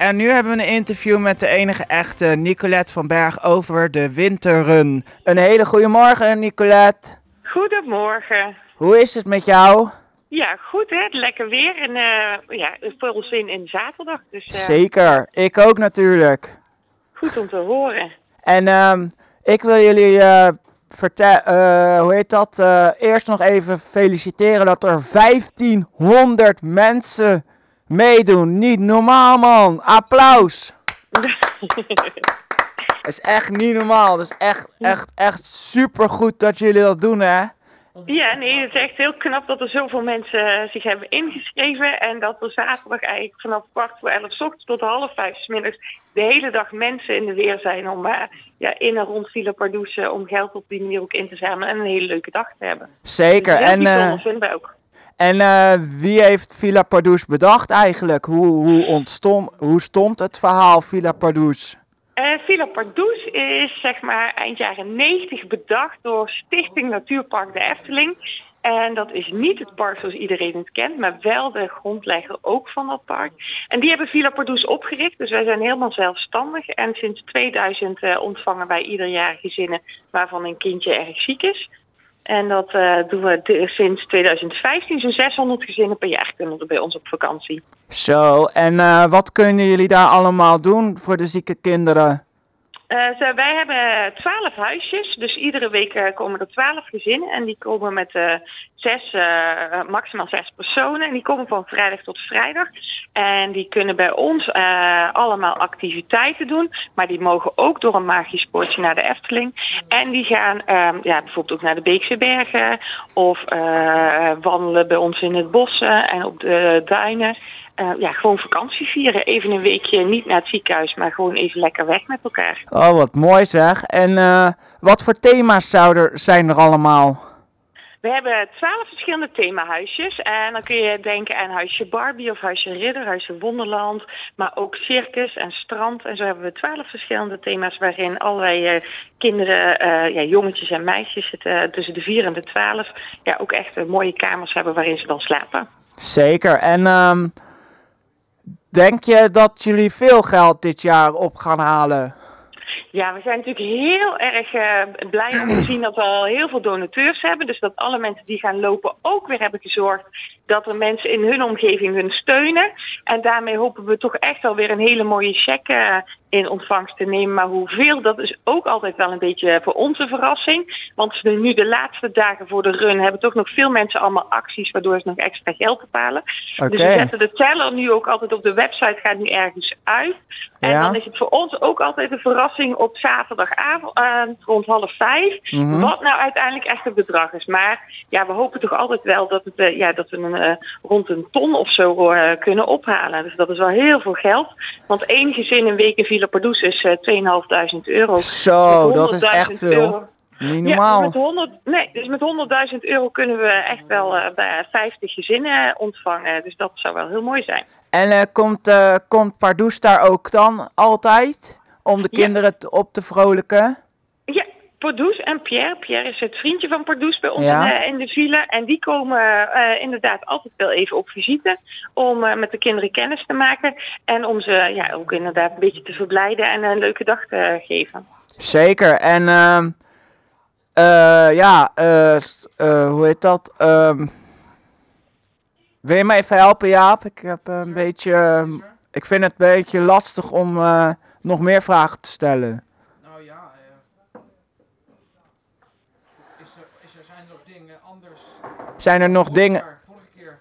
En nu hebben we een interview met de enige echte Nicolette van Berg over de winterrun. Een hele goede morgen, Nicolette. Goedemorgen. Hoe is het met jou? Ja, goed hè. Lekker weer en uh, ja, vol zin in zaterdag. Dus, uh, Zeker, ik ook natuurlijk. Goed om te horen. En uh, ik wil jullie uh, vertellen, hoe heet dat? eerst nog even feliciteren dat er 1500 mensen meedoen. Niet normaal, man. Applaus. Is echt niet normaal. Het is echt, echt, echt super goed dat jullie dat doen, hè? Ja, nee, het is echt heel knap dat er zoveel mensen zich hebben ingeschreven. En dat er zaterdag eigenlijk vanaf kwart voor elf s ochtends tot half vijf s middags de hele dag mensen in de weer zijn om uh, ja, in en rond Villa Pardoes om geld op die manier ook in te zamelen en een hele leuke dag te hebben. Zeker. Dus en uh, vinden wij ook. En uh, wie heeft Villa Pardoes bedacht eigenlijk? Hoe, hoe, ontstond, hoe stond het verhaal Villa Pardoes? Uh, Villa Pardoes is zeg maar eind jaren 90 bedacht door Stichting Natuurpark de Efteling. En dat is niet het park zoals iedereen het kent, maar wel de grondlegger ook van dat park. En die hebben Villa Pardoes opgericht, dus wij zijn helemaal zelfstandig. En sinds 2000 uh, ontvangen wij ieder jaar gezinnen waarvan een kindje erg ziek is. En dat uh, doen we sinds 2015. Zo'n 600 gezinnen per jaar kunnen er bij ons op vakantie. Zo, en uh, wat kunnen jullie daar allemaal doen voor de zieke kinderen? Zo, wij hebben twaalf huisjes, dus iedere week komen er twaalf gezinnen en die komen met zes, maximaal zes personen en die komen van vrijdag tot vrijdag. En die kunnen bij ons allemaal activiteiten doen. Maar die mogen ook door een magisch sportje naar de Efteling. En die gaan uh, ja, bijvoorbeeld ook naar de Beekse Bergen. Of wandelen bij ons in het bos en op de duinen. Ja, gewoon vakantie vieren. Even een weekje niet naar het ziekenhuis, maar gewoon even lekker weg met elkaar. Oh, wat mooi zeg. En wat voor thema's zouden er, zijn er allemaal? We hebben twaalf verschillende themahuisjes. En dan kun je denken aan huisje Barbie of huisje Ridder, huisje Wonderland. Maar ook circus en strand. En zo hebben we twaalf verschillende thema's waarin allerlei uh, kinderen, uh, ja, jongetjes en meisjes zitten tussen de vier en de twaalf. Ja, ook echt mooie kamers hebben waarin ze dan slapen. Zeker. En um, denk je dat jullie veel geld dit jaar op gaan halen? Ja, we zijn natuurlijk heel erg uh, blij om te zien dat we al heel veel donateurs hebben. Dus dat alle mensen die gaan lopen ook weer hebben gezorgd dat er mensen in hun omgeving hun steunen. En daarmee hopen we toch echt alweer een hele mooie cheque uh, in ontvangst te nemen. Maar hoeveel, dat is ook altijd wel een beetje voor onze verrassing. Want nu de laatste dagen voor de run hebben toch nog veel mensen allemaal acties waardoor ze nog extra geld bepalen. Okay. Dus we zetten de teller nu ook altijd op de website, gaat nu ergens uit. En ja. dan is het voor ons ook altijd een verrassing op zaterdagavond uh, rond half vijf. Mm -hmm. Wat nou uiteindelijk echt het bedrag is. Maar ja, we hopen toch altijd wel dat, het, uh, ja, dat we een, uh, rond een ton of zo uh, kunnen ophalen. Dus dat is wel heel veel geld. Want één gezin een week in Villa Pardoes is uh, 2.500 euro. Zo, dat is echt veel. Euro. Niet normaal. Ja, met 100, nee, dus met 100.000 euro kunnen we echt wel bij 50 gezinnen ontvangen. Dus dat zou wel heel mooi zijn. En komt, komt Pardoes daar ook dan altijd? Om de kinderen ja. op te vrolijken? Pardoes en Pierre. Pierre is het vriendje van Pardoes bij ons ja. in, de, in de villa. En die komen uh, inderdaad altijd wel even op visite. Om uh, met de kinderen kennis te maken. En om ze ja, ook inderdaad een beetje te verblijden en een leuke dag te geven. Zeker. En uh, ja, hoe heet dat? Um, wil je me even helpen, Jaap? Ik heb een beetje... ik vind het een beetje lastig om nog meer vragen te stellen. Nou ja, uh, is er, is er, zijn er nog dingen anders? Zijn er nog vorige dingen? Keer, vorige keer.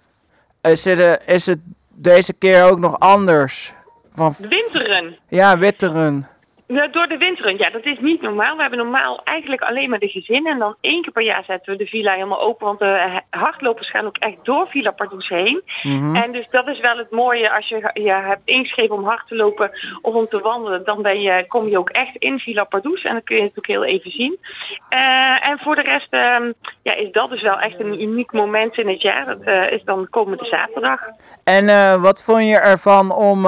Is het, is het deze keer ook nog anders? Van, de winteren. Ja, witteren. Ja, door de winteren. Ja, dat is niet normaal. We hebben normaal eigenlijk alleen maar de gezinnen. En dan één keer per jaar zetten we de villa helemaal open. Want de hardlopers gaan ook echt door Villa Pardoes heen. Mhm. Mm -hmm. En dus dat is wel het mooie. Als je je hebt ingeschreven om hard te lopen of om te wandelen. Dan ben je, kom je ook echt in Villa Pardoes. En dan kun je het ook heel even zien. Uh, en voor de rest uh, ja, is dat dus wel echt een uniek moment in het jaar. Dat uh, is dan komende zaterdag. En eh, wat vond je ervan om...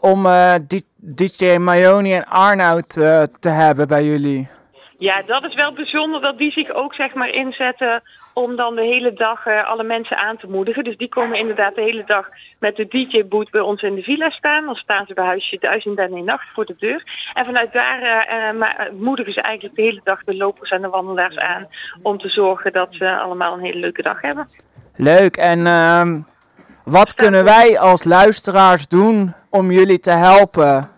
om die DJ Mayoni en Arnoud uh, te hebben bij jullie? Ja, dat is wel bijzonder dat die zich ook zeg maar inzetten om dan de hele dag eh, alle mensen aan te moedigen. Dus die komen inderdaad de hele dag met de DJ-boot bij ons in de villa staan. Dan staan ze bij huisje duizend en een nacht voor de deur. En vanuit daar eh, eh, moedigen ze eigenlijk de hele dag de lopers en de wandelaars aan om te zorgen dat ze allemaal een hele leuke dag hebben. Leuk. En ehm, wat kunnen wij als luisteraars doen om jullie te helpen?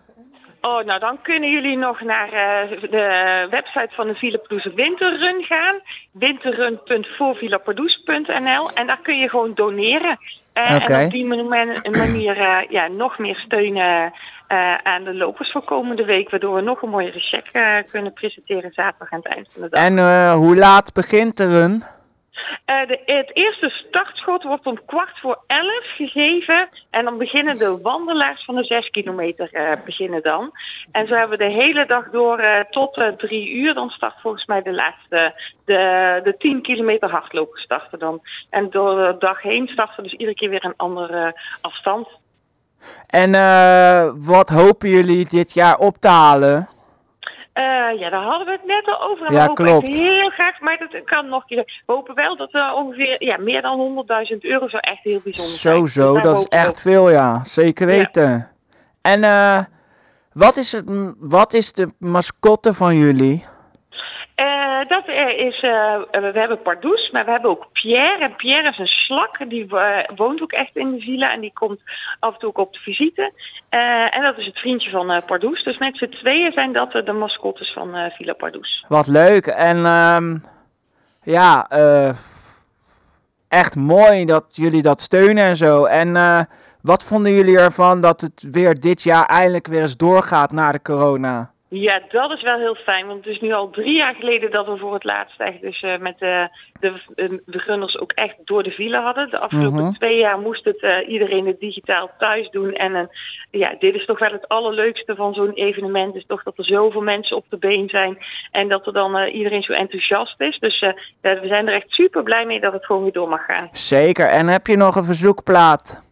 Oh, nou dan kunnen jullie nog naar eh, de website van de Villa Pardoes Winterrun gaan. winterrun.voorvillapardoes.nl en daar kun je gewoon doneren. Oké. En op die manier, eh, ja, nog meer steunen aan de lopers voor komende week. Waardoor we nog een mooiere check kunnen presenteren zaterdag aan het eind van de dag. En hoe laat begint er een? Eh, het eerste startschot wordt om kwart voor elf gegeven. En dan beginnen de wandelaars van de zes kilometer eh, beginnen dan. En zo hebben we de hele dag door eh, tot drie uur. Dan start volgens mij de laatste, de, de 10 kilometer hardlopen starten dan. En door de dag heen starten dus iedere keer weer een andere afstand. En wat hopen jullie dit jaar op te halen? Eh, ja, daar hadden we het net al over. En Ja, we hopen klopt. echt heel graag, maar dat kan nog een keer. We hopen wel dat we ongeveer ja, meer dan 100.000 euro zou echt heel bijzonder zijn. Zo, zo, dat is echt veel, ja. Zeker Ja. weten. En eh, wat, is het, wat is de mascotte van jullie? Eh, dat eh, is, eh, we hebben Pardoes, maar we hebben ook Pierre. En Pierre is een slak, die woont ook echt in de villa en die komt af en toe ook op de visite. En dat is het vriendje van Pardoes. Dus met z'n tweeën zijn dat de mascottes van Villa Pardoes. Wat leuk. En ehm, ja, echt mooi dat jullie dat steunen en zo. En wat vonden jullie ervan dat het weer dit jaar eindelijk weer eens doorgaat na de corona? Ja, dat is wel heel fijn, want het is nu al drie jaar geleden dat we voor het laatst echt dus eh, met de, de, de, gunners ook echt door de file hadden. De afgelopen Mhm. twee jaar moest het eh, iedereen het digitaal thuis doen. En eh, ja, dit is toch wel het allerleukste van zo'n evenement, is toch dat er zoveel mensen op de been zijn en dat er dan iedereen zo enthousiast is. Dus we zijn er echt super blij mee dat het gewoon weer door mag gaan. Zeker. En heb je nog een verzoekplaat?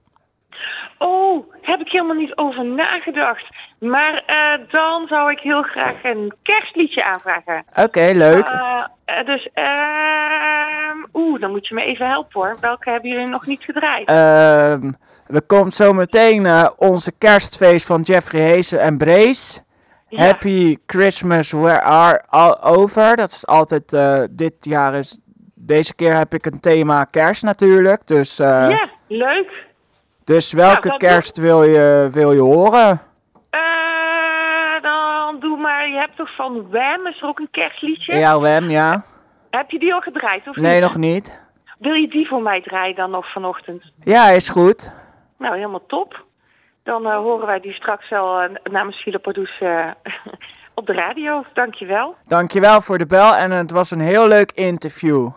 Oh, heb ik helemaal niet over nagedacht. Maar eh, dan zou ik heel graag een kerstliedje aanvragen. Oké, leuk. Eh, eh, dus, ehm oeh, dan moet je me even helpen hoor. Welke hebben jullie nog niet gedraaid? Ehm er komt zo meteen eh, onze kerstfeest van Jeffrey Heesen en Brace. Ja. Happy Christmas, where are all over? Dat is altijd, dit jaar is, deze keer heb ik een thema kerst natuurlijk. Dus, ja, leuk. dus welke dat kerst wil je, wil je horen? Doe maar, je hebt toch van Wham, is er ook een kerstliedje? Ja, Wem, ja. Heb je die al gedraaid of Nee, niet? nog niet. Wil je die voor mij draaien dan nog vanochtend? Ja, is goed. Nou, helemaal top. Dan eh, horen wij die straks wel eh, namens Philip Pardoes eh, op de radio. Dankjewel. Dankjewel voor de bel en het was een heel leuk interview.